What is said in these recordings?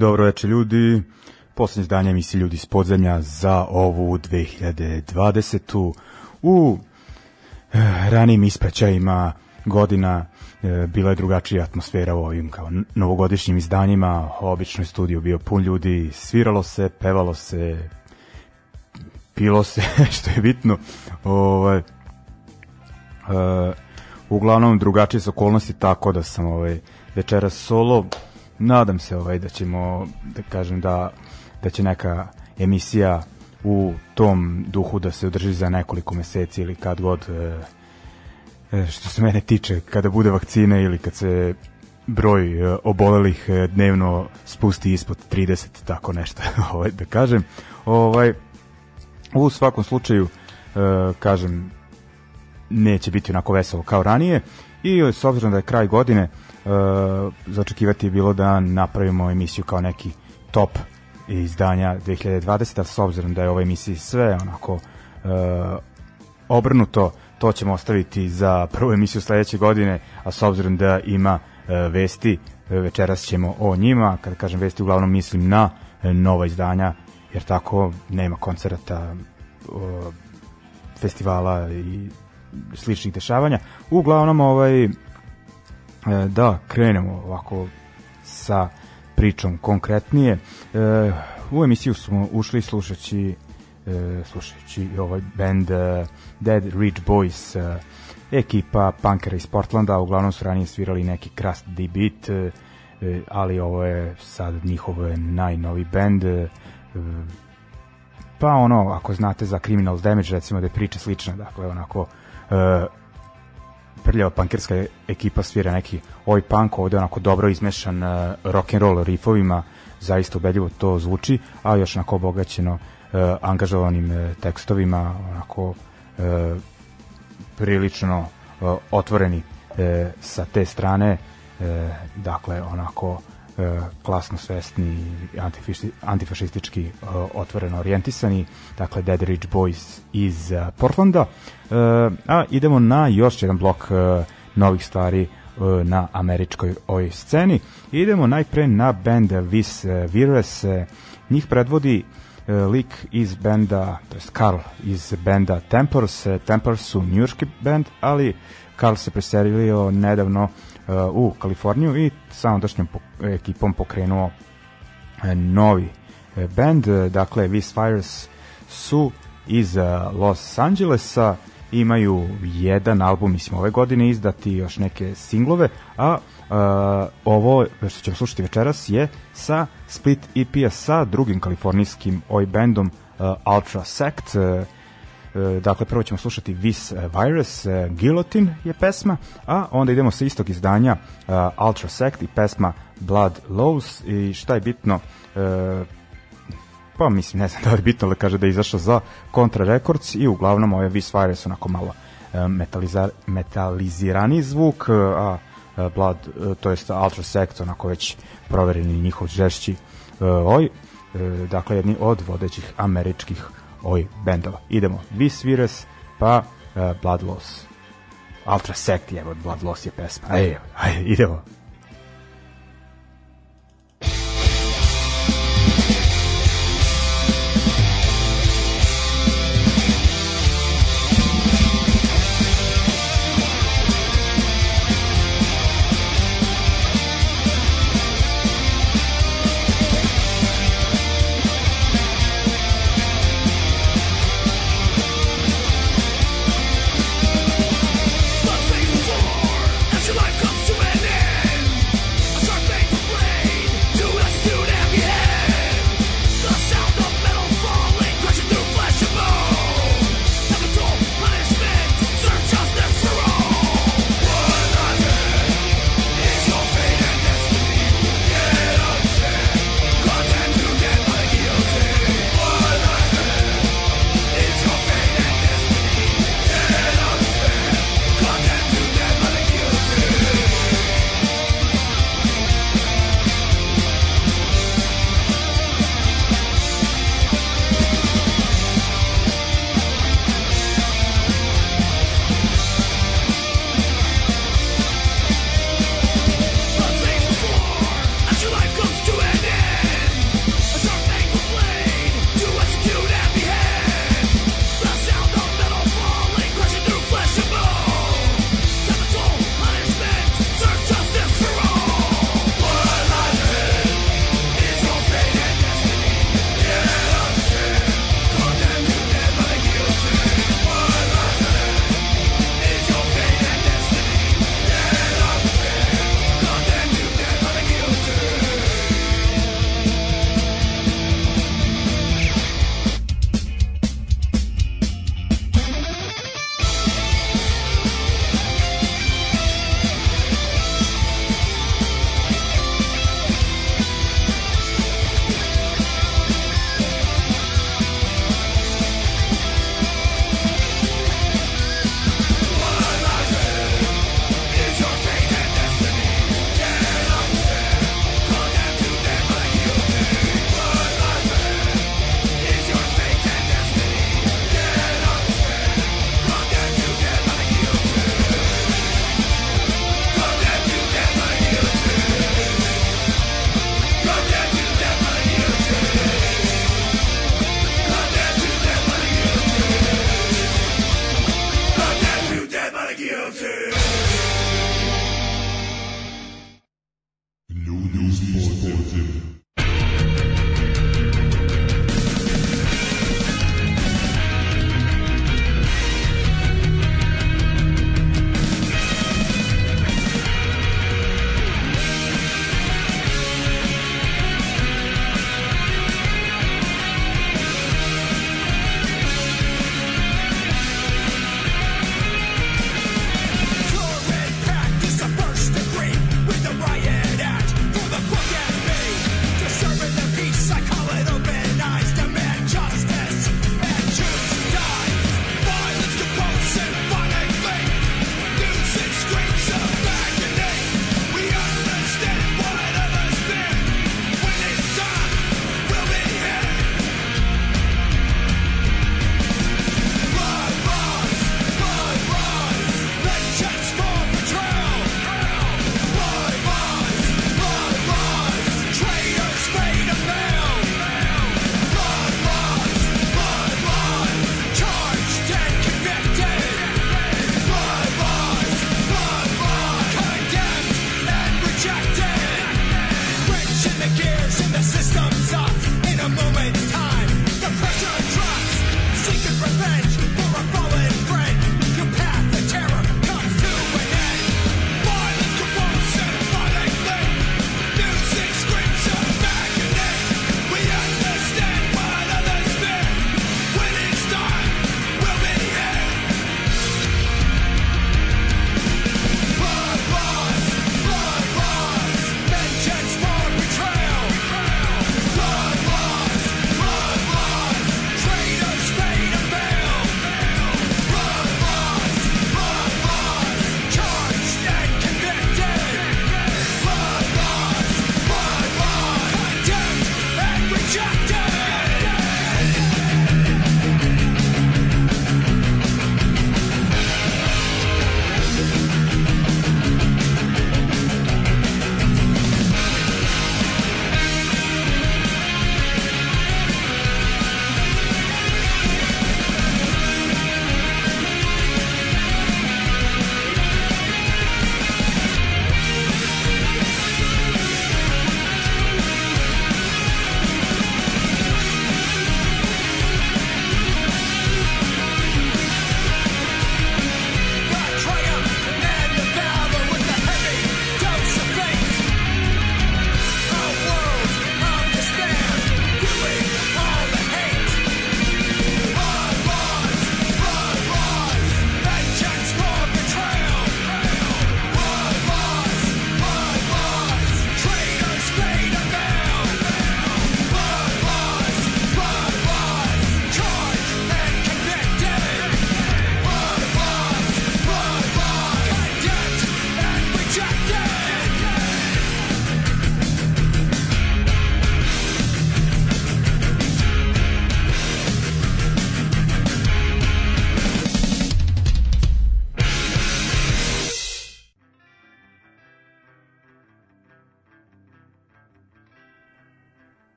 Dobro večer ljudi, poslednje izdanje emisije Ljudi iz podzemlja za ovu 2020. U eh, ranim ispraćajima godina eh, bila je drugačija atmosfera u ovim kao novogodišnjim izdanjima, obično je studio bio pun ljudi, sviralo se, pevalo se, pilo se, što je bitno. Ovaj, Uh, uglavnom drugačije su okolnosti tako da sam ovaj večeras solo nadam se ovaj da ćemo da kažem da da će neka emisija u tom duhu da se održi za nekoliko meseci ili kad god e, e, što se mene tiče kada bude vakcine ili kad se broj e, obolelih dnevno spusti ispod 30 tako nešto ovaj da kažem ovaj u svakom slučaju kažem neće biti onako veselo kao ranije i s obzirom da je kraj godine Eh, začekivati je bilo da napravimo emisiju kao neki top izdanja 2020, a s obzirom da je ova emisija sve onako e, obrnuto, to ćemo ostaviti za prvu emisiju sledeće godine, a s obzirom da ima e, vesti, večeras ćemo o njima, kada kažem vesti uglavnom mislim na e, nova izdanja, jer tako nema koncerata, e, festivala i sličnih dešavanja. Uglavnom ovaj E, da krenemo ovako sa pričom konkretnije. E, u emisiju smo ušli slušaći e, slušajući ovaj band Dead Rich Boys ekipa punkera iz Portlanda uglavnom su ranije svirali neki Crust D Beat ali ovo je sad njihov najnovi band pa ono ako znate za Criminal Damage recimo da je priča slična dakle onako prljava pankerska ekipa svira neki oj punk, ovde onako dobro izmešan uh, rock and roll rifovima, zaista ubedljivo to zvuči, a još onako obogaćeno uh, angažovanim uh, tekstovima, onako uh, prilično uh, otvoreni uh, sa te strane, uh, dakle onako uh, E, klasno svesni, antifašistički e, otvoreno orijentisani, dakle Dead Rich Boys iz e, Portlanda. A idemo na još jedan blok novih stvari na američkoj ovoj sceni. Idemo najpre na band Vis Virus. Njih predvodi lik iz benda, to je Karl iz benda Tempers. Tempers su njurški band, ali Karl se preselio nedavno u Kaliforniju i sa ondašnjom ekipom pokrenuo e, novi e, band, dakle Vis Fires su iz e, Los Angelesa, imaju jedan album, mislim, ove godine izdati još neke singlove, a uh, ovo što ćemo slušati večeras je sa Split EP-a sa drugim kalifornijskim oj bandom uh, Ultra Sect, uh, E, dakle prvo ćemo slušati Vis e, Virus, e, Guillotine je pesma, a onda idemo sa istog izdanja Ultra Sect i pesma Blood Lows i šta je bitno pa mislim ne znam da je bitno da kaže da je izašao za Contra Records i uglavnom ove ovaj Vis Virus onako malo metalizar, metalizirani zvuk a Blood, to jest Ultra Sect onako već provereni njihov žešći oj, dakle jedni od vodećih američkih ovaj bendova. Idemo, Vis Virus, pa uh, Blood Loss. Ultra Sect, jevo, Blood Loss je pesma. Ajde, ajde, idemo.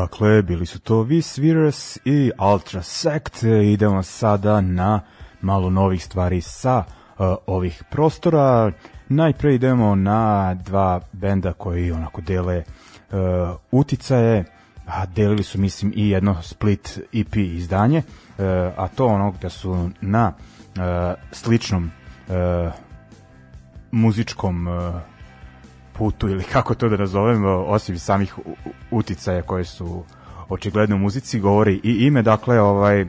Dakle, bili su to Vis Virus i Ultra Sect. Idemo sada na malo novih stvari sa uh, ovih prostora. Najpre idemo na dva benda koji onako dele uh, uticaje, a delili su mislim i jedno split EP izdanje, uh, a to onog da su na sličnom muzičkom putu ili kako to da nazovem, osim samih uticaja koje su očigledno u muzici, govori i ime, dakle, ovaj, e,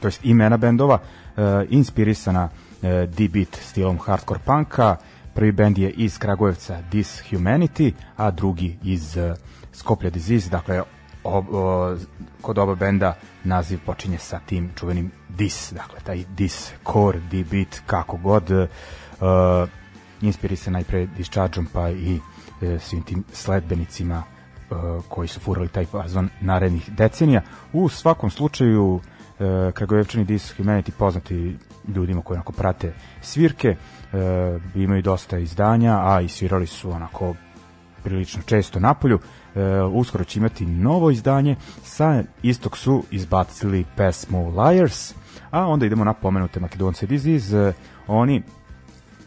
to jest imena bendova, e, inspirisana e, D-beat stilom hardcore punka, prvi bend je iz Kragujevca This Humanity, a drugi iz e, Skoplja Disease, dakle, ob, o, kod oba benda naziv počinje sa tim čuvenim Dis, dakle, taj Dis, Core, D-beat, kako god, e, inspirisan najpre Dischargeom pa i e, svim tim sledbenicima e, koji su furali taj fazon narednih decenija. U svakom slučaju e, Kragujevčani Dis Humanity poznati ljudima koji onako prate svirke, e, imaju dosta izdanja, a i svirali su onako prilično često napolju. E, uskoro će imati novo izdanje, sa istog su izbacili pesmu Liars, a onda idemo na pomenute Makedonce Disease, oni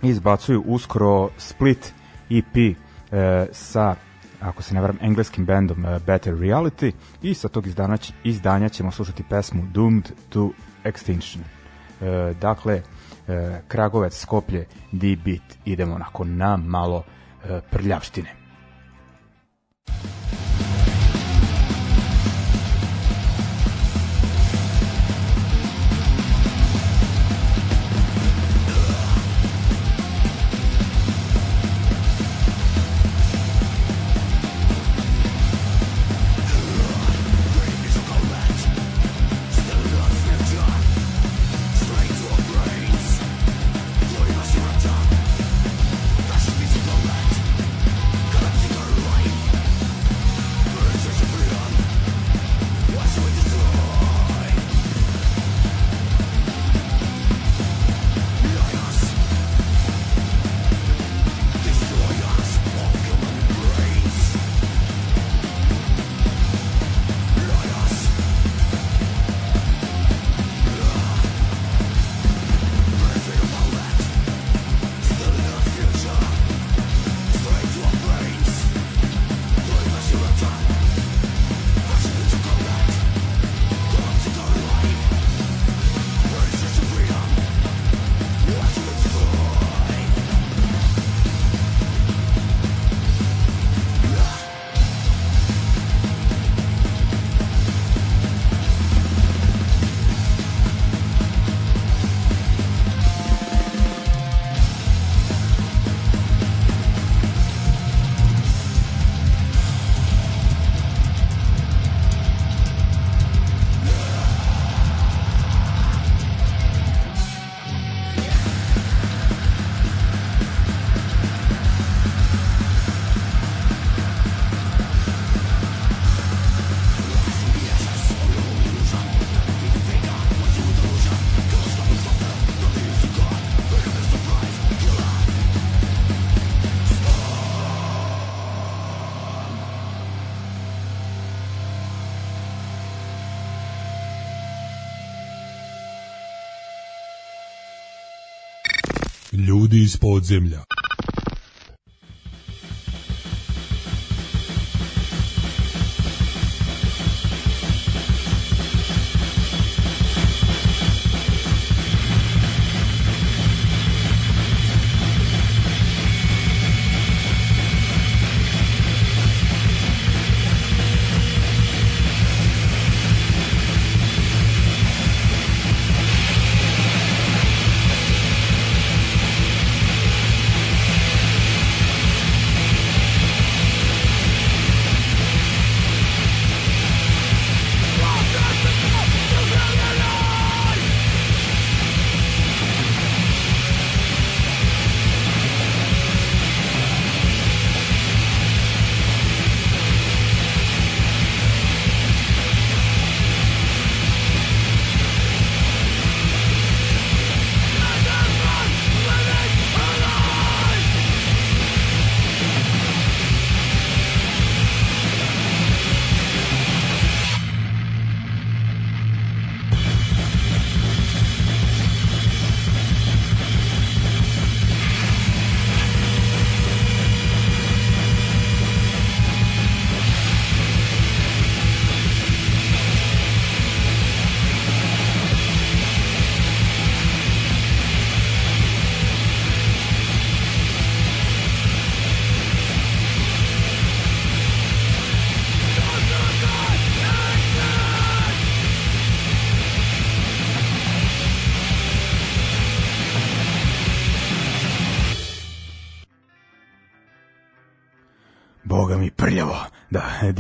izbacuju uskoro Split EP e, eh, sa ako se ne varam, engleskim bendom uh, eh, Better Reality i sa tog izdanja, izdanja ćemo slušati pesmu Doomed to Extinction. E, dakle, e, Kragovec, Skoplje, D-Beat, idemo onako na malo e, prljavštine. Thank iz podzemlja.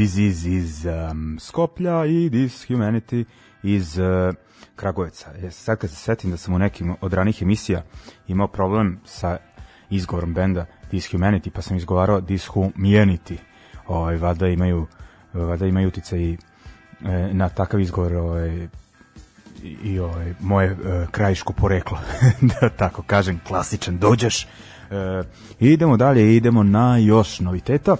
Disease iz um, Skoplja i This Humanity iz uh, Kragovica. E, sad kad se setim da sam u nekim od ranih emisija imao problem sa izgovorom benda This Humanity, pa sam izgovarao This Humanity. Ovaj, vada imaju, vada imaju utice i e, na takav izgovor ovaj, i, i ovaj, moje e, krajiško poreklo, da tako kažem, klasičan dođeš. E, idemo dalje, idemo na još noviteta.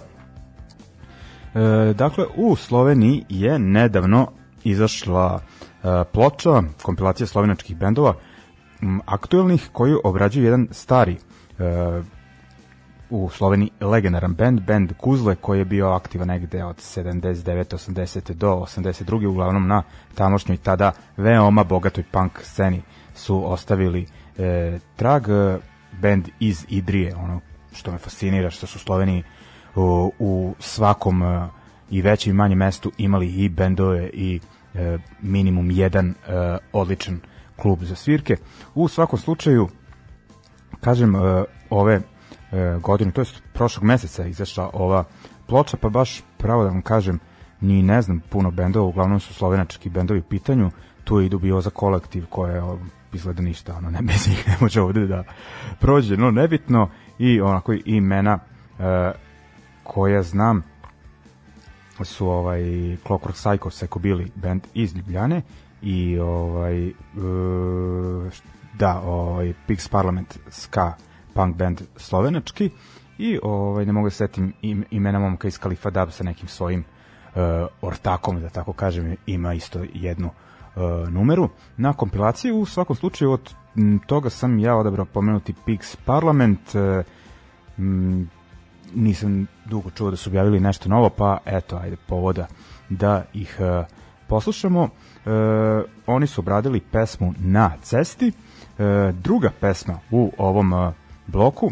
E, dakle, u Sloveniji je nedavno izašla e, ploča, kompilacija slovenačkih bendova, m, aktuelnih, koju obrađuju jedan stari e, u Sloveniji legendaran band, band Kuzle, koji je bio aktivan negde od 79. 80. do 82. uglavnom na tamošnjoj tada veoma bogatoj punk sceni su ostavili e, trag e, band iz Idrije, ono što me fascinira, što su Sloveniji u svakom e, i većem i manjem mestu imali i bendove i e, minimum jedan e, odličan klub za svirke. U svakom slučaju, kažem, ove godine, to je prošlog meseca izašla ova ploča, pa baš pravo da vam kažem, ni ne znam puno bendova, uglavnom su slovenački bendovi u pitanju, tu je i za kolektiv koja izgleda ništa, ono, ne bez njih ne može ovde da prođe, no nebitno, i onako imena e, koja znam su ovaj Clockwork Psycho, Seko bili band iz Ljubljane i ovaj e, da, ovaj Pix Parliament ska punk band slovenački i ovaj ne mogu da setim im, imena momka iz Kalifa Dab sa nekim svojim uh, ortakom, da tako kažem, ima isto jednu uh, numeru na kompilaciji. U svakom slučaju od toga sam ja odabrao pomenuti Pix Parliament uh, m, nisam dugo čuo da su objavili nešto novo, pa eto, ajde, povoda da ih e, poslušamo. E, oni su obradili pesmu Na cesti. E, druga pesma u ovom e, bloku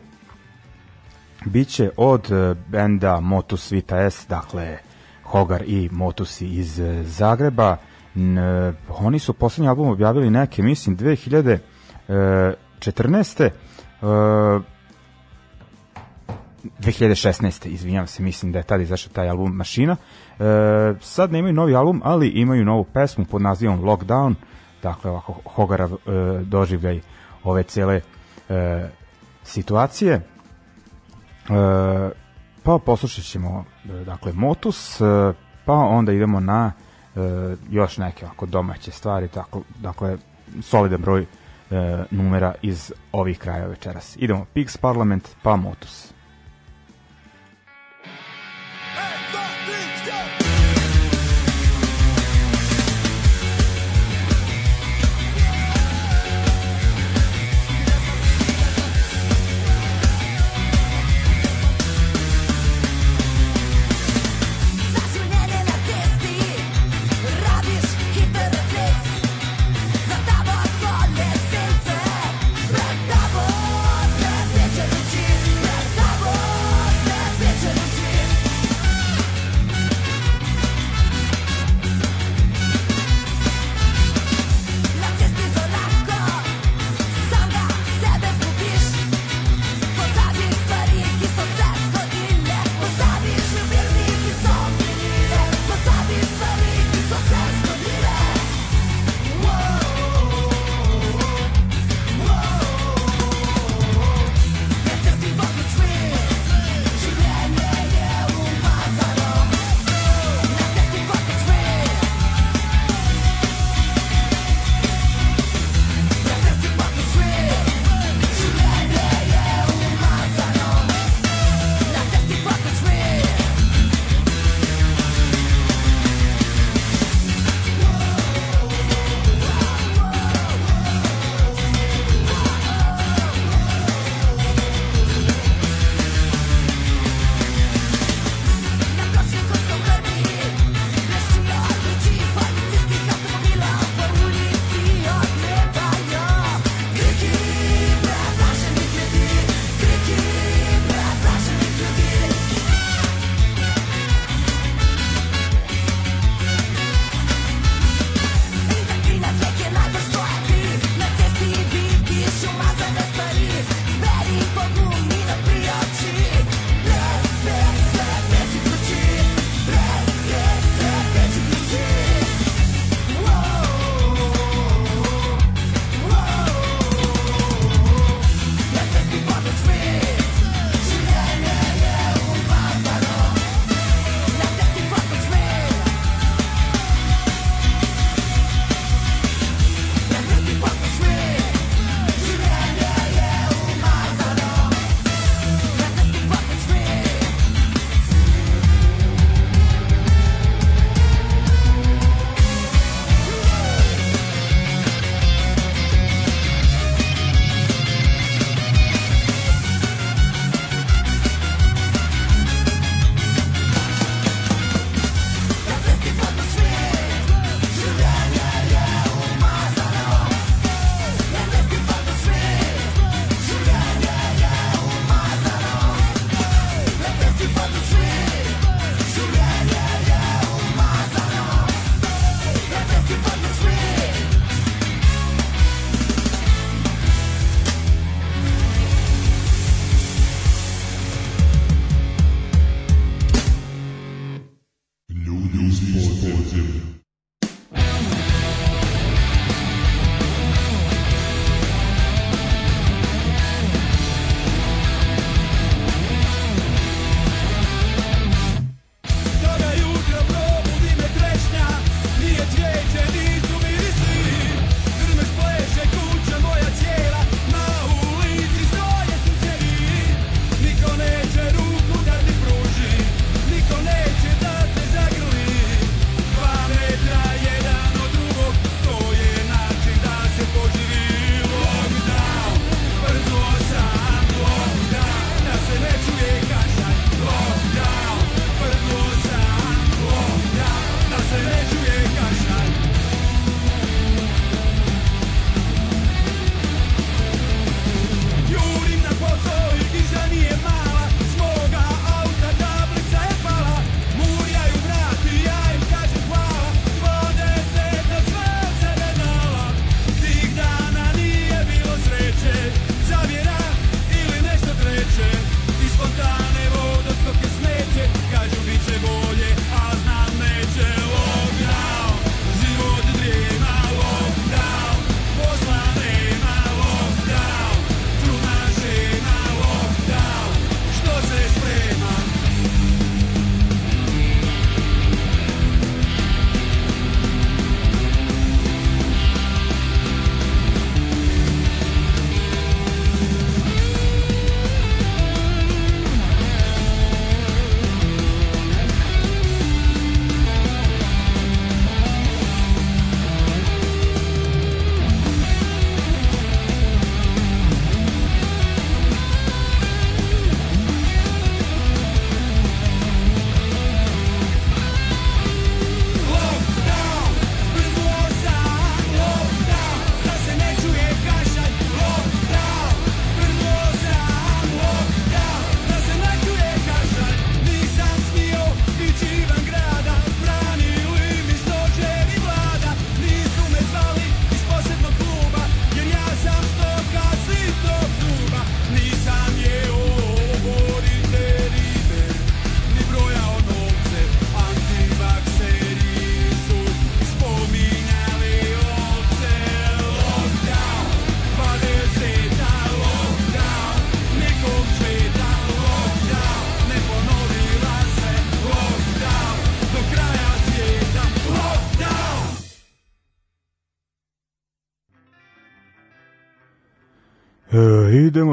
biće od e, benda Motus Vita S, dakle Hogar i Motusi iz e, Zagreba. N, e, oni su poslednji album objavili neke, mislim, 2014. E, 2016. izvinjavam se, mislim da je tada izašao taj album Mašina. E, sad nemaju novi album, ali imaju novu pesmu pod nazivom Lockdown, dakle ovako Hogara e, doživljaj ove cele e, situacije. E, pa poslušat ćemo e, dakle Motus, e, pa onda idemo na e, još neke ovako domaće stvari, tako, dakle solidan broj e, numera iz ovih krajeva večeras. Idemo Pigs Parliament pa Motus.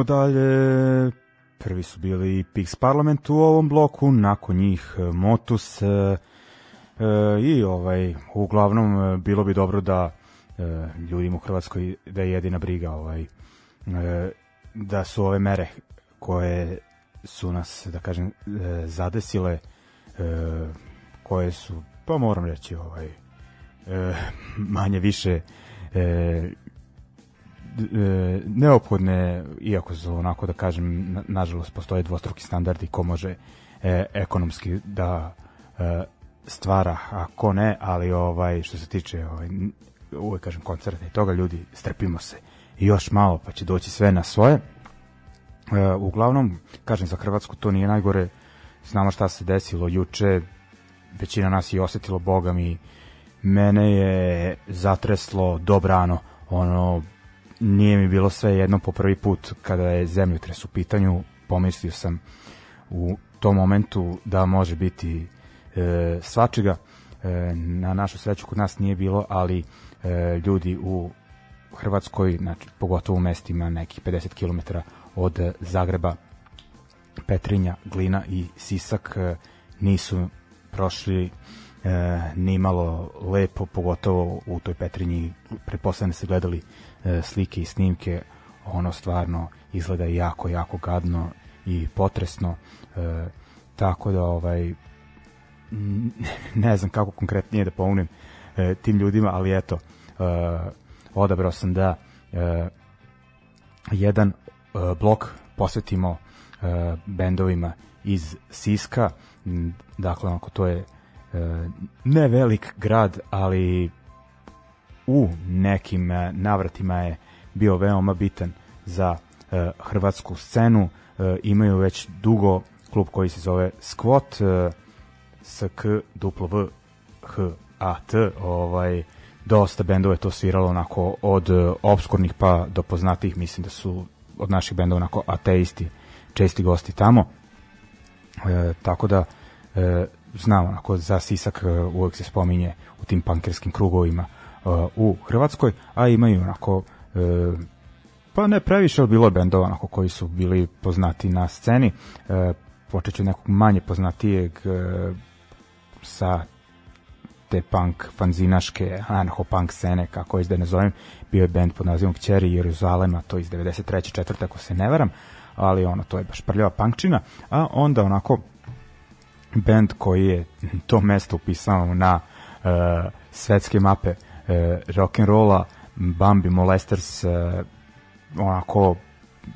dalje. Prvi su bili Pix Parlament u ovom bloku, nakon njih e, Motus e, e, i ovaj uglavnom e, bilo bi dobro da e, ljudima u Hrvatskoj da je jedina briga ovaj e, da su ove mere koje su nas da kažem zadesile koje su pa moram reći ovaj manje više e, neophodne, iako za onako da kažem, na, nažalost postoje dvostruki standardi ko može e, ekonomski da e, stvara, a ko ne, ali ovaj što se tiče ovaj, uvek kažem koncerta i toga, ljudi, strpimo se još malo pa će doći sve na svoje. E, uglavnom, kažem za Hrvatsku to nije najgore, znamo šta se desilo juče, većina nas je osetilo, boga mi, mene je zatreslo dobrano, ono, nije mi bilo sve jedno po prvi put kada je zemljotres u pitanju, pomislio sam u tom momentu da može biti e, svačega. E, na našu sreću kod nas nije bilo, ali e, ljudi u Hrvatskoj, znači, pogotovo u mestima nekih 50 km od Zagreba, Petrinja, Glina i Sisak, e, nisu prošli e, nimalo lepo, pogotovo u toj Petrinji, pretpostavljam da se gledali e, slike i snimke, ono stvarno izgleda jako, jako gadno i potresno, e, tako da ovaj ne znam kako konkretnije da pomognem e, tim ljudima, ali eto, e, odabrao sam da e, jedan e, blok posvetimo e, bendovima iz Siska, dakle, onako, to je Eh, ne velik grad, ali u nekim eh, navratima je bio veoma bitan za eh, hrvatsku scenu. Imaju već dugo klub koji se zove Squat, SK W H A T, ovaj dosta bendova je to sviralo onako od obskurnih pa do poznatih, mislim da su od naših bendova onako ateisti, česti gosti tamo. E, tako da e, znam onako za Sisak e, uvek se spominje u tim pankerskim krugovima e, u Hrvatskoj, a imaju onako e, pa ne previše, ali bilo bendova onako koji su bili poznati na sceni. E, počet ću nekog manje poznatijeg sa te punk fanzinaške anho punk scene, kako iz da ne zovem, bio je band pod nazivom Kćeri Jeruzalema, to iz 93. četvrta, ako se ne varam, ali ono, to je baš prljava punkčina, a onda onako band koji je to mesto upisao na uh, svetske mape uh, rolla Bambi Molesters, uh, onako,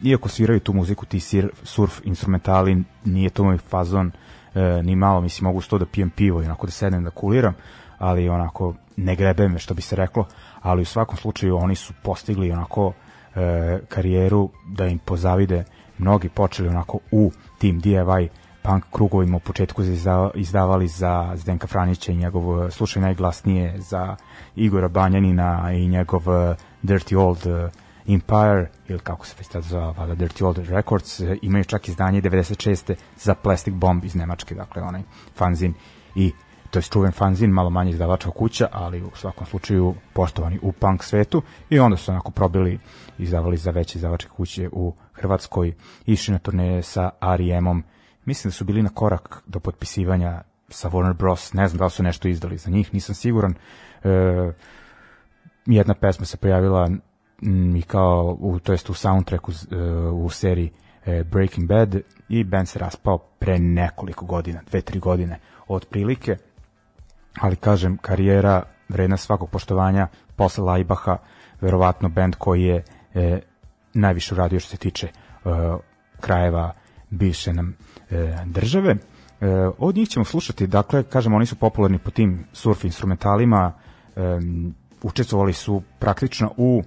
iako sviraju tu muziku, ti sir, surf instrumentali, nije to moj fazon uh, ni malo, mislim, mogu sto da pijem pivo i onako da sedem da kuliram, ali onako, ne grebe me, što bi se reklo, ali u svakom slučaju oni su postigli onako e, karijeru da im pozavide mnogi počeli onako u tim DIY punk krugovima u početku izdavali za Zdenka Franića i njegov slušaj najglasnije za Igora Banjanina i njegov eh, Dirty Old eh, Empire ili kako se već za zvala Dirty Old Records eh, imaju čak izdanje 96. za Plastic Bomb iz Nemačke dakle onaj fanzin i to je čuven fanzin, malo manje izdavača kuća, ali u svakom slučaju poštovani u punk svetu i onda su onako probili, izdavali za veće izdavačke kuće u Hrvatskoj, išli na turneje sa R.E.M.om mislim da su bili na korak do potpisivanja sa Warner Bros. Ne znam da li su nešto izdali za njih, nisam siguran. E, jedna pesma se pojavila m, mm, i kao, u, to jest u soundtracku e, u seriji e, Breaking Bad i band se raspao pre nekoliko godina, dve, tri godine otprilike, ali kažem, karijera vredna svakog poštovanja posle Laibaha, verovatno band koji je e, najviše uradio što se tiče e, krajeva bivše nam E, države. E, od njih ćemo slušati, dakle, kažem, oni su popularni po tim surf instrumentalima, e, učestvovali su praktično u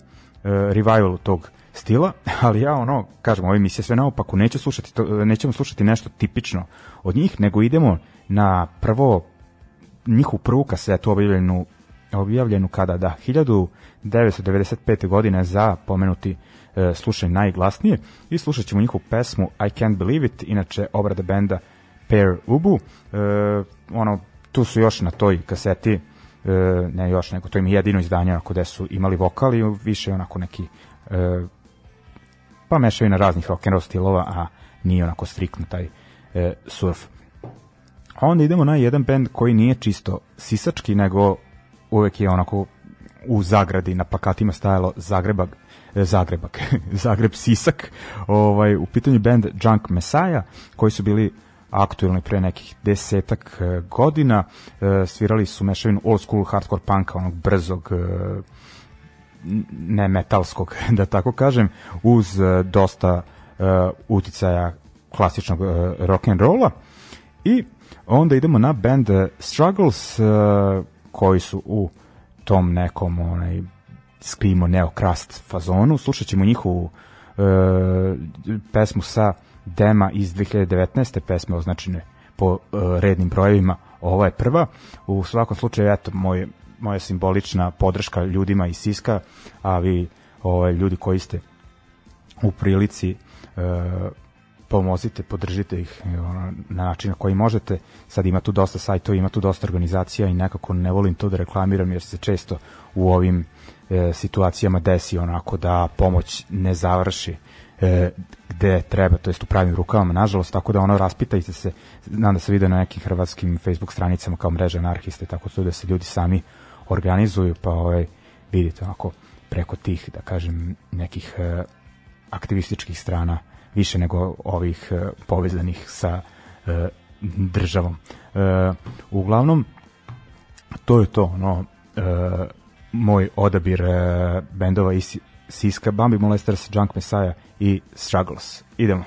revivalu tog stila, ali ja ono, kažem, ove emisije sve naopako, neću slušati, to, nećemo slušati nešto tipično od njih, nego idemo na prvo njihovu prvu kasetu objavljenu, objavljenu kada, da, 1995. godine za pomenuti e, slušaj najglasnije i slušat ćemo njihovu pesmu I Can't Believe It, inače obrada benda Pair Ubu. E, ono, tu su još na toj kaseti, e, ne još, nego to im je jedino izdanje onako gde su imali vokali, više onako neki e, pa mešaju na raznih rock'n'roll stilova, a nije onako striktno taj e, surf. A onda idemo na jedan band koji nije čisto sisački, nego uvek je onako u zagradi na plakatima stajalo Zagrebag, e, Zagrebak, Zagreb Sisak, ovaj, u pitanju band Junk Messiah, koji su bili aktuelni pre nekih desetak e, godina, e, svirali su mešavinu old school hardcore punka, onog brzog, ne metalskog, da tako kažem, uz dosta uticaja klasičnog rock and rolla. I onda idemo na band Struggles, koji su u tom nekom onaj skrimo neokrast fazonu. Slušat ćemo njihovu e, pesmu sa dema iz 2019. pesme označene po e, rednim brojevima. Ovo je prva. U svakom slučaju, eto, moj, moja simbolična podrška ljudima iz Siska, a vi ovaj, ljudi koji ste u prilici e, pomozite, pa podržite ih na način na koji možete. Sad ima tu dosta sajtova, ima tu dosta organizacija i nekako ne volim to da reklamiram jer se često u ovim e, situacijama desi onako da pomoć ne završi e, gde treba, to jest u pravim rukavama, nažalost, tako da ono raspitajte se, znam da se vide na nekim hrvatskim Facebook stranicama kao mreža anarhiste, tako su da se ljudi sami organizuju, pa ovaj, vidite onako preko tih, da kažem, nekih e, aktivističkih strana više nego ovih e, povezanih sa e, državom. E, uglavnom, to je to, ono, e, moj odabir e, bendova iz Siska, Bambi Molesters, Junk Messiah i Struggles. Idemo.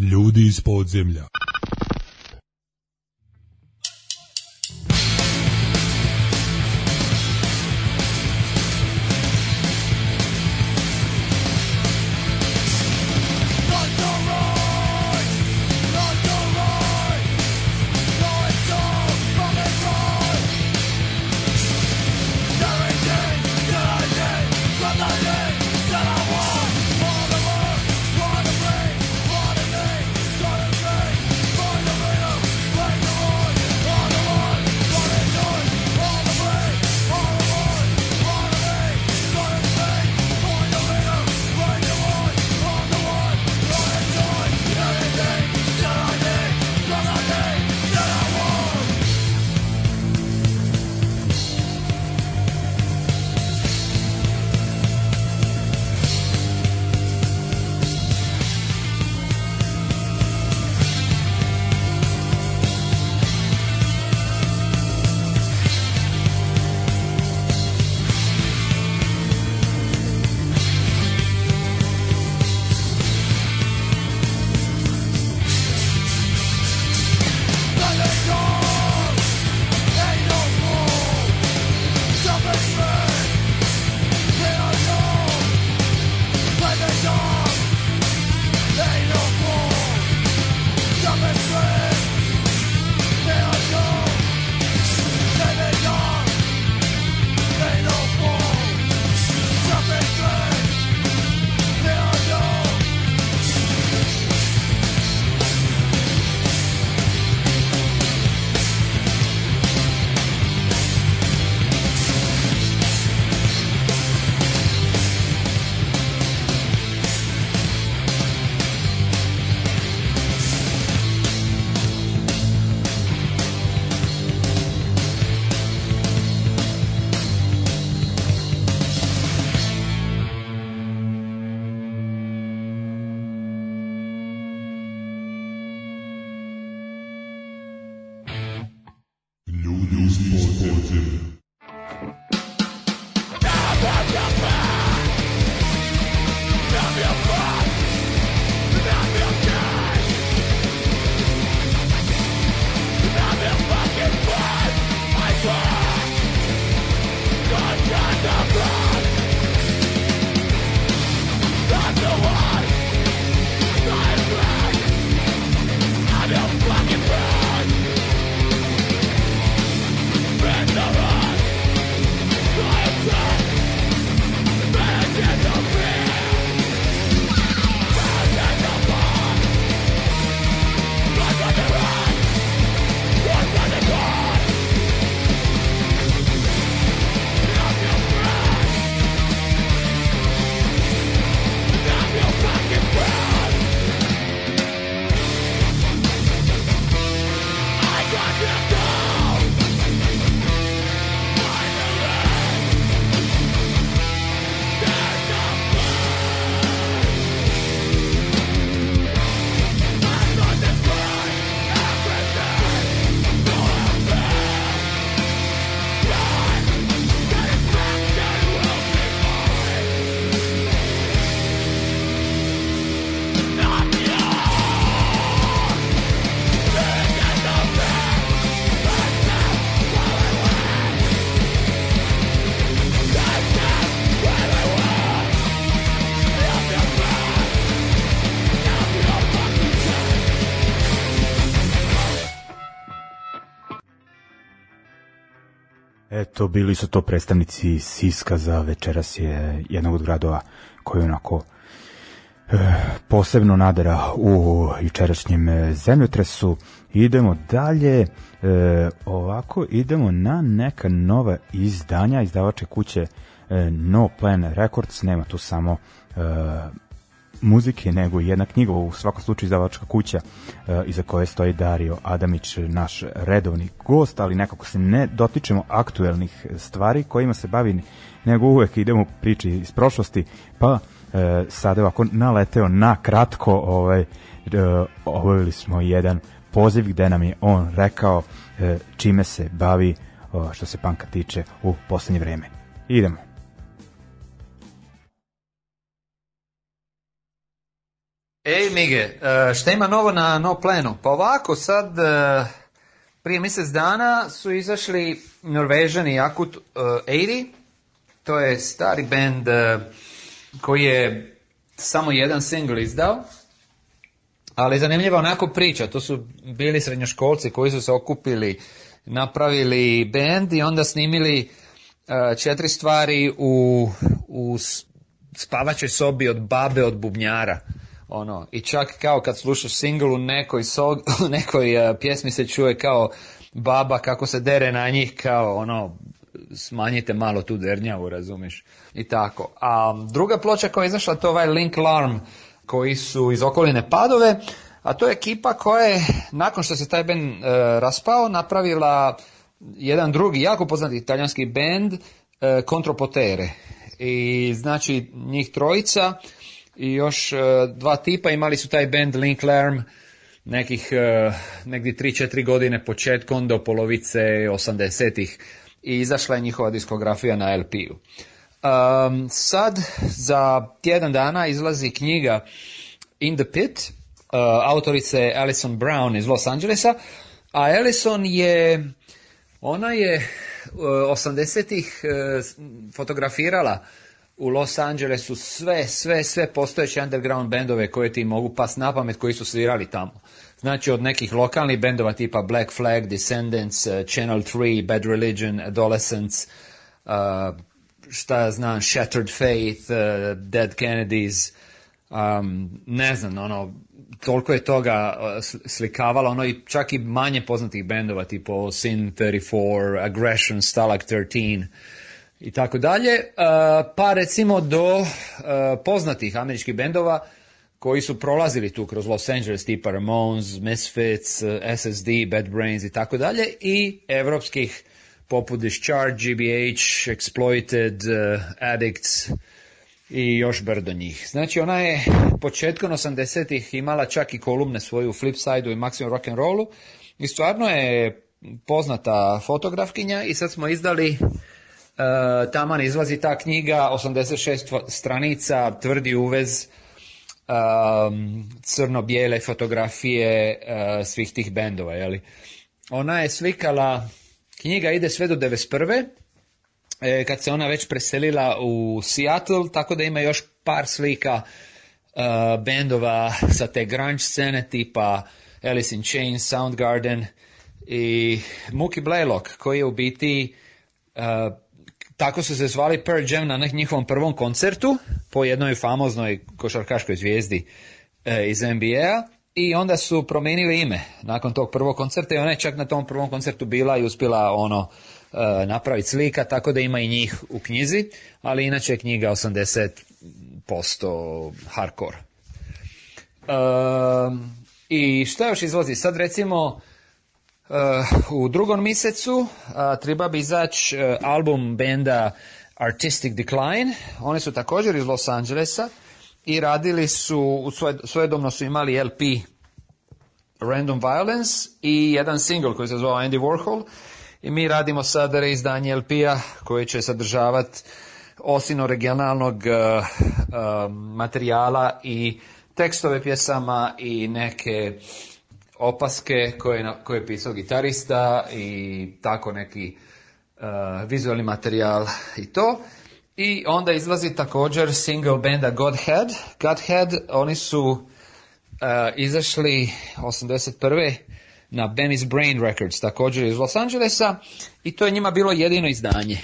ljudi iz podzemlja. eto, bili su to predstavnici Siska za večeras je jednog od gradova koji onako e, posebno nadara u jučerašnjem eh, zemljotresu. Idemo dalje, e, ovako idemo na neka nova izdanja izdavače kuće e, No Plan Records, nema tu samo e, muzike, nego jedna knjiga, u svakom slučaju izdavačka kuća e, iza koje stoji Dario Adamić, naš redovni gost, ali nekako se ne dotičemo aktuelnih stvari kojima se bavi, nego uvek idemo priči iz prošlosti, pa e, sada ovako naleteo na kratko, ovaj, e, obavili smo jedan poziv gde nam je on rekao e, čime se bavi, o, što se panka tiče, u poslednje vreme. Idemo. Ej, Mige, e, šta ima novo na No Planu? Pa ovako, sad, e, prije mjesec dana su izašli Norvežani Akut 80, e, to je stari band koji je samo jedan single izdao, ali zanimljiva onako priča, to su bili srednjoškolci koji su se okupili, napravili band i onda snimili četiri stvari u, u spavaćoj sobi od babe od bubnjara ono, i čak kao kad slušaš single u nekoj, sog, nekoj uh, e, pjesmi se čuje kao baba kako se dere na njih kao ono, smanjite malo tu dernjavu, razumiš, i tako. A druga ploča koja je izašla to je ovaj Link Larm koji su iz okoline Padove, a to je ekipa koja je nakon što se taj band uh, e, raspao napravila jedan drugi jako poznati italijanski band uh, e, Contropotere. I znači njih trojica i još e, dva tipa imali su taj band Link Larm nekih e, negdje 3-4 godine početkom do polovice 80-ih i izašla je njihova diskografija na LP-u. Um, sad za tjedan dana izlazi knjiga In the Pit, uh, autorice Alison Brown iz Los Angelesa, a Alison je, ona je uh, 80-ih uh, fotografirala u Los Angelesu sve, sve, sve postojeće underground bendove koje ti mogu pas na pamet koji su svirali tamo. Znači od nekih lokalnih bendova tipa Black Flag, Descendants, eh, Channel 3, Bad Religion, Adolescence, uh, šta ja znam, Shattered Faith, uh, Dead Kennedys, um, ne znam, ono, toliko je toga eh, slikavalo, ono i čak i manje poznatih bendova, tipo Sin 34, Aggression, Stalag 13, i tako dalje, pa recimo do poznatih američkih bendova koji su prolazili tu kroz Los Angeles, tipa Ramones, Misfits, SSD, Bad Brains i tako dalje, i evropskih poput Discharge, GBH, Exploited, Addicts i još brdo njih. Znači ona je početkom 80-ih imala čak i kolumne svoju Flipside-u i Maximum Rock'n'Rollu i stvarno je poznata fotografkinja i sad smo izdali e, taman izlazi ta knjiga, 86 stranica, tvrdi uvez um, crno-bijele fotografije uh, svih tih bendova. Jeli? Ona je slikala, knjiga ide sve do 91. E, kad se ona već preselila u Seattle, tako da ima još par slika uh, bendova sa te grunge scene tipa Alice in Chains, Soundgarden i Mookie Blaylock koji je u biti uh, tako su se zvali Pearl Jam na njihovom prvom koncertu po jednoj famoznoj košarkaškoj zvijezdi e, iz NBA a i onda su promijenili ime nakon tog prvog koncerta i ona je čak na tom prvom koncertu bila i uspjela ono e, napraviti slika, tako da ima i njih u knjizi, ali inače je knjiga 80% hardcore. E, I šta još izlazi? Sad recimo Eh, u drugom mjesecu eh, treba bi izaći eh, album benda Artistic Decline. Oni su također iz Los Angelesa i radili su, svoje, svojedobno su imali LP Random Violence i jedan single koji se zvao Andy Warhol i mi radimo sad reizdanje LP-a koji će sadržavati osim originalnog uh, uh, materijala i tekstove pjesama i neke opaske koje je, koje je pisao gitarista i tako neki uh, vizualni materijal i to. I onda izlazi također single benda Godhead. Godhead, oni su uh, izašli 81. na Benny's Brain Records, također iz Los Angelesa. I to je njima bilo jedino izdanje.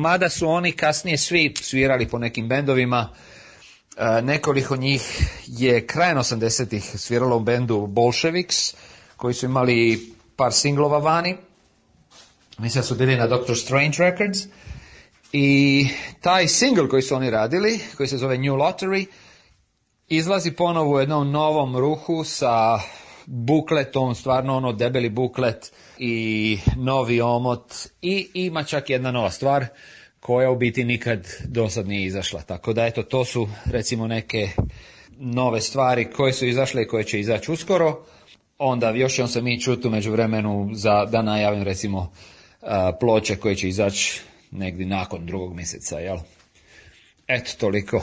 Mada su oni kasnije svi svirali po nekim bendovima, nekoliko njih je krajem 80-ih sviralo u bendu Bolsheviks, koji su imali par singlova vani. Mislim da su bili na Doctor Strange Records. I taj single koji su oni radili, koji se zove New Lottery, izlazi ponovo u jednom novom ruhu sa bukletom, stvarno ono debeli buklet i novi omot i ima čak jedna nova stvar koja u biti nikad sad nije izašla. Tako da eto, to su recimo neke nove stvari koje su izašle i koje će izaći uskoro. Onda još ćemo se mi čuti među vremenu za, da najavim recimo ploče koje će izaći negdje nakon drugog mjeseca. Jel? Eto, toliko.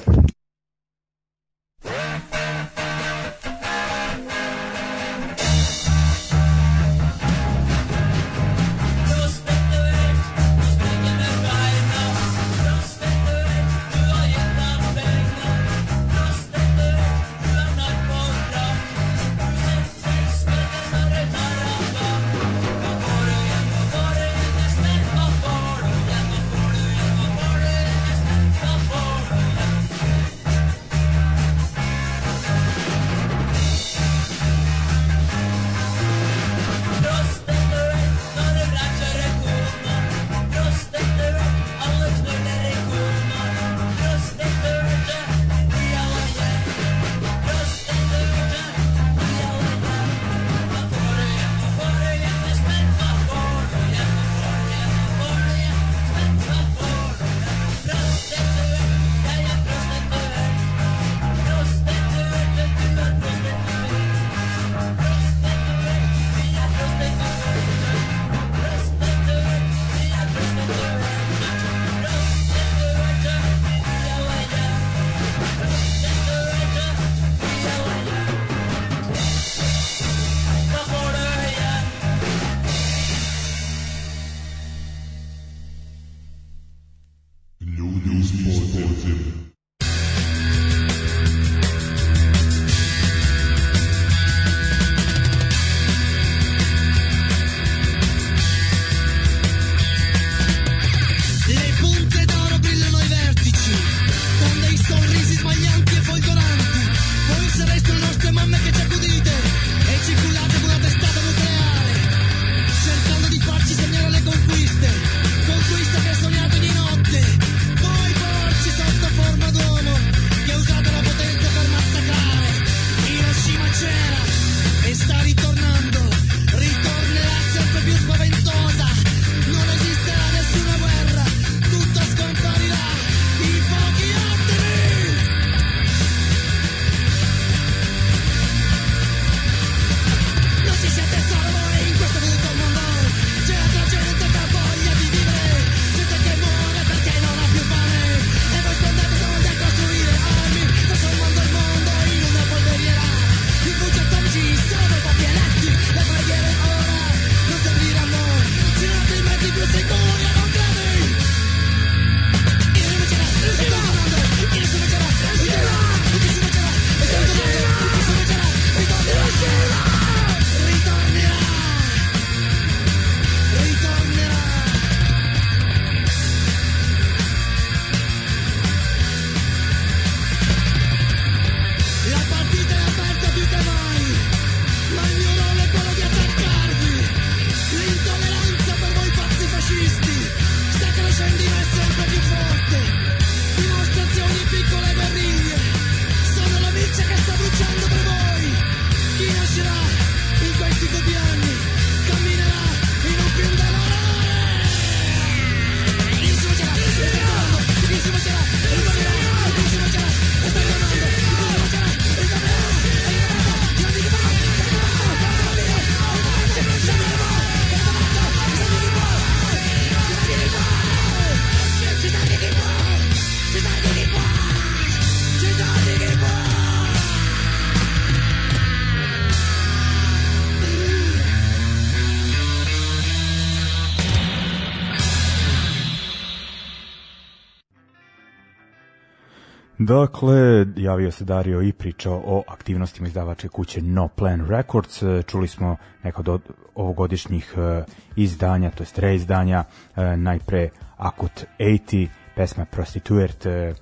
Dakle, javio se Dario i pričao o aktivnostima izdavače kuće No Plan Records. Čuli smo neka od ovogodišnjih e, izdanja, to jest reizdanja, e, najpre Akut 80, pesma Prostituert, e,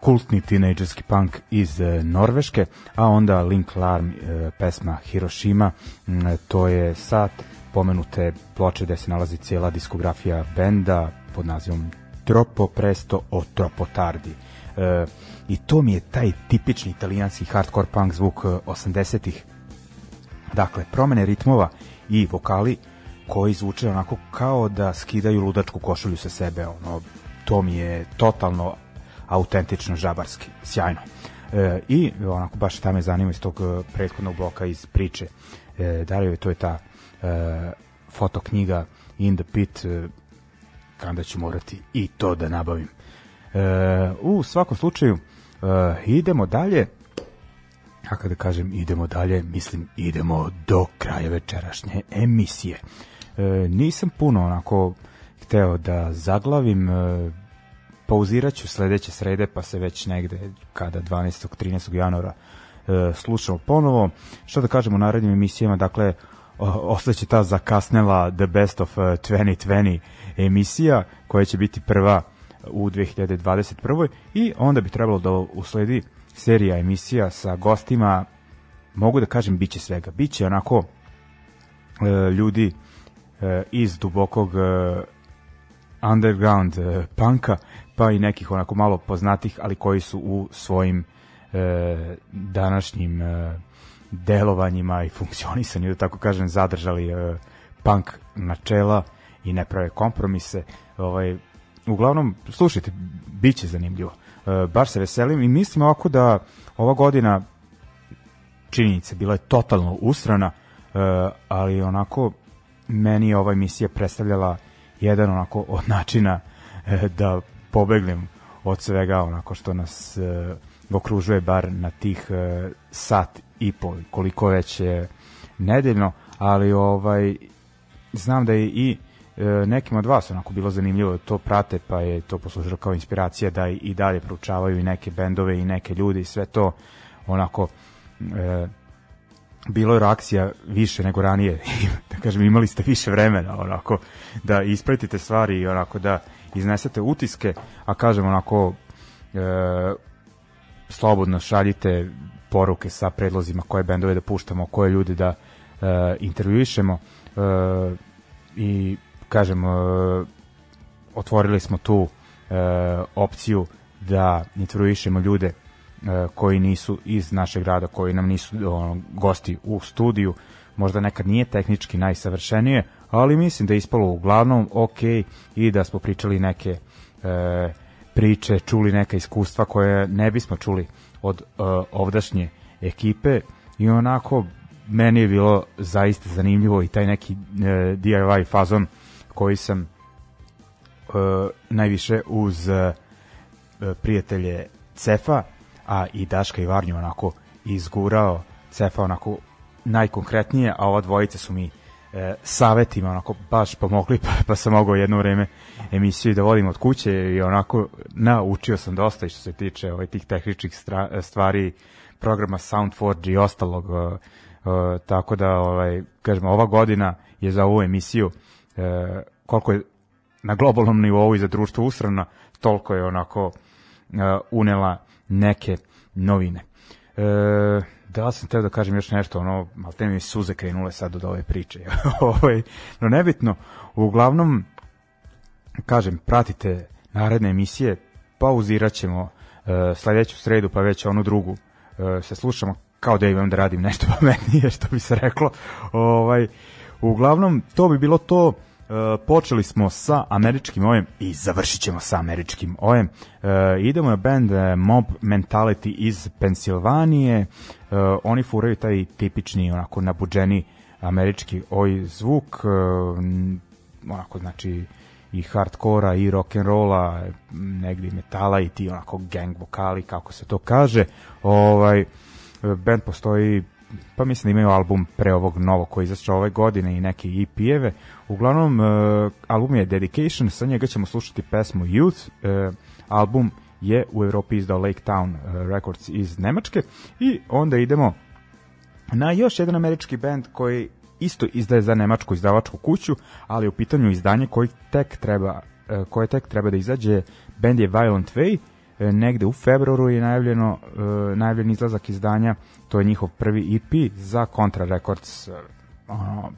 kultni tinejdžerski punk iz Norveške, a onda Link Larm pesma Hiroshima, mm, to je sat pomenute ploče gde se nalazi cijela diskografija benda pod nazivom Tropo Presto o Tropo Tardi e, i to mi je taj tipični italijanski hardcore punk zvuk 80-ih. Eh, dakle, promene ritmova i vokali koji zvuče onako kao da skidaju ludačku košulju sa sebe, ono, to mi je totalno autentično žabarski, sjajno. E, I onako baš šta me zanima iz tog prethodnog bloka iz priče e, da je to je ta e, fotoknjiga In the Pit, e, kada ću morati i to da nabavim u svakom slučaju, e, idemo dalje. A kada kažem idemo dalje, mislim idemo do kraja večerašnje emisije. E, nisam puno onako hteo da zaglavim, e, pauzirat ću sledeće srede, pa se već negde kada 12. 13. januara slušamo ponovo. Što da kažem u narednim emisijama, dakle, ostaće ta zakasnela The Best of 2020 emisija, koja će biti prva u 2021. i onda bi trebalo da usledi serija emisija sa gostima mogu da kažem biće svega biće onako e, ljudi e, iz dubokog e, underground e, panka pa i nekih onako malo poznatih ali koji su u svojim e, današnjim e, delovanjima i funkcionisanju da tako kažem zadržali e, punk načela i ne prave kompromise ovaj uglavnom, slušajte, bit će zanimljivo. E, baš se veselim i mislim ovako da ova godina činjenica bila je totalno usrana, e, ali onako meni je ova emisija predstavljala jedan onako od načina e, da pobegnem od svega onako što nas e, okružuje bar na tih e, sat i pol, koliko već je nedeljno, ali ovaj znam da je i e, nekim od vas onako bilo zanimljivo da to prate, pa je to poslužilo kao inspiracija da i dalje proučavaju i neke bendove i neke ljude i sve to onako e, bilo je reakcija više nego ranije, da kažem imali ste više vremena onako da ispratite stvari i onako da iznesete utiske, a kažem onako e, slobodno šaljite poruke sa predlozima koje bendove da puštamo, koje ljude da e, intervjuišemo e, i kažem, e, otvorili smo tu e, opciju da intervjuišemo ljude e, koji nisu iz našeg grada, koji nam nisu ono, gosti u studiju, možda nekad nije tehnički najsavršenije, ali mislim da je ispalo uglavnom ok i da smo pričali neke e, priče, čuli neka iskustva koje ne bismo čuli od e, ovdašnje ekipe i onako meni je bilo zaista zanimljivo i taj neki e, DIY fazon e, koji sam e, najviše uz e, prijatelje Cefa, a i Daška i Varnju onako izgurao Cefa onako najkonkretnije, a ova dvojica su mi e, savetima onako baš pomogli, pa, pa sam mogao jedno vreme emisiju da vodim od kuće i onako naučio sam dosta i što se tiče ovaj, tih tehničkih stra, stvari, programa Soundforge i ostalog, e, e, tako da ovaj, kažem, ova godina je za ovu emisiju e, koliko je na globalnom nivou i za društvo usrana, toliko je onako e, unela neke novine. E, da li sam teo da kažem još nešto, ono, ali te mi suze krenule sad od ove priče. ovaj, no nebitno, uglavnom, kažem, pratite naredne emisije, pauzirat ćemo e, sledeću sredu, pa već onu drugu e, se slušamo kao da imam da radim nešto pametnije, što bi se reklo. Ovaj, Uglavnom, to bi bilo to. E, počeli smo sa američkim ojem i završit ćemo sa američkim ojem. E, idemo na band e, Mob Mentality iz Pensilvanije. E, oni furaju taj tipični, onako nabuđeni američki oj zvuk. E, onako, znači, i hardkora i rock and rolla, negdje metala i ti onako gang vokali kako se to kaže. Ovaj e, bend postoji pa mislim da imaju album pre ovog novo koji izašao ove godine i neke EP-eve. Uglavnom, uh, album je Dedication, sa njega ćemo slušati pesmu Youth, uh, album je u Evropi izdao Lake Town uh, Records iz Nemačke i onda idemo na još jedan američki band koji isto izdaje za nemačku izdavačku kuću, ali u pitanju izdanje koji tek treba, uh, koje tek treba da izađe, band je Violent Way, uh, E, negde u februaru je najavljeno e, najavljen izlazak izdanja to je njihov prvi EP za Contra Records e, ono,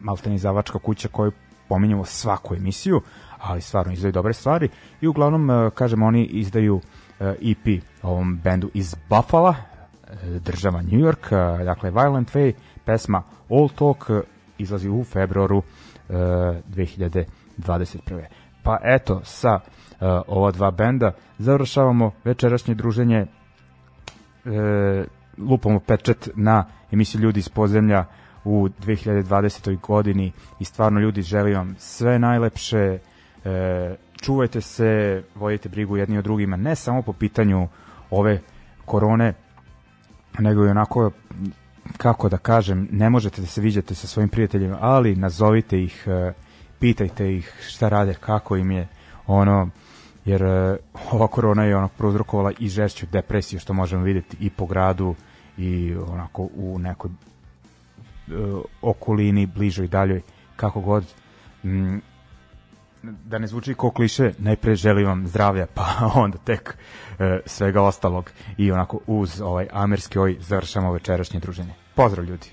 malteni zavačka kuća koju pominjamo svaku emisiju ali stvarno izdaju dobre stvari i uglavnom kažem oni izdaju EP ovom bendu iz Buffalo država New York dakle Violent Way pesma All Talk izlazi u februaru 2021. Pa eto, sa E, ova dva benda. Završavamo večerašnje druženje e, lupamo pečet na emisiju Ljudi iz pozemlja u 2020. godini i stvarno ljudi želim vam sve najlepše e, čuvajte se, vodite brigu jedni o drugima, ne samo po pitanju ove korone nego i onako kako da kažem, ne možete da se viđate sa svojim prijateljima, ali nazovite ih e, pitajte ih šta rade, kako im je ono jer e, ova korona je onako prouzrokovala i žešću depresiju što možemo videti i po gradu i onako u nekoj e, okolini bližoj daljoj kako god m, mm, da ne zvuči kao kliše najpre želim vam zdravlja pa onda tek e, svega ostalog i onako uz ovaj amerski oj završamo večerašnje druženje pozdrav ljudi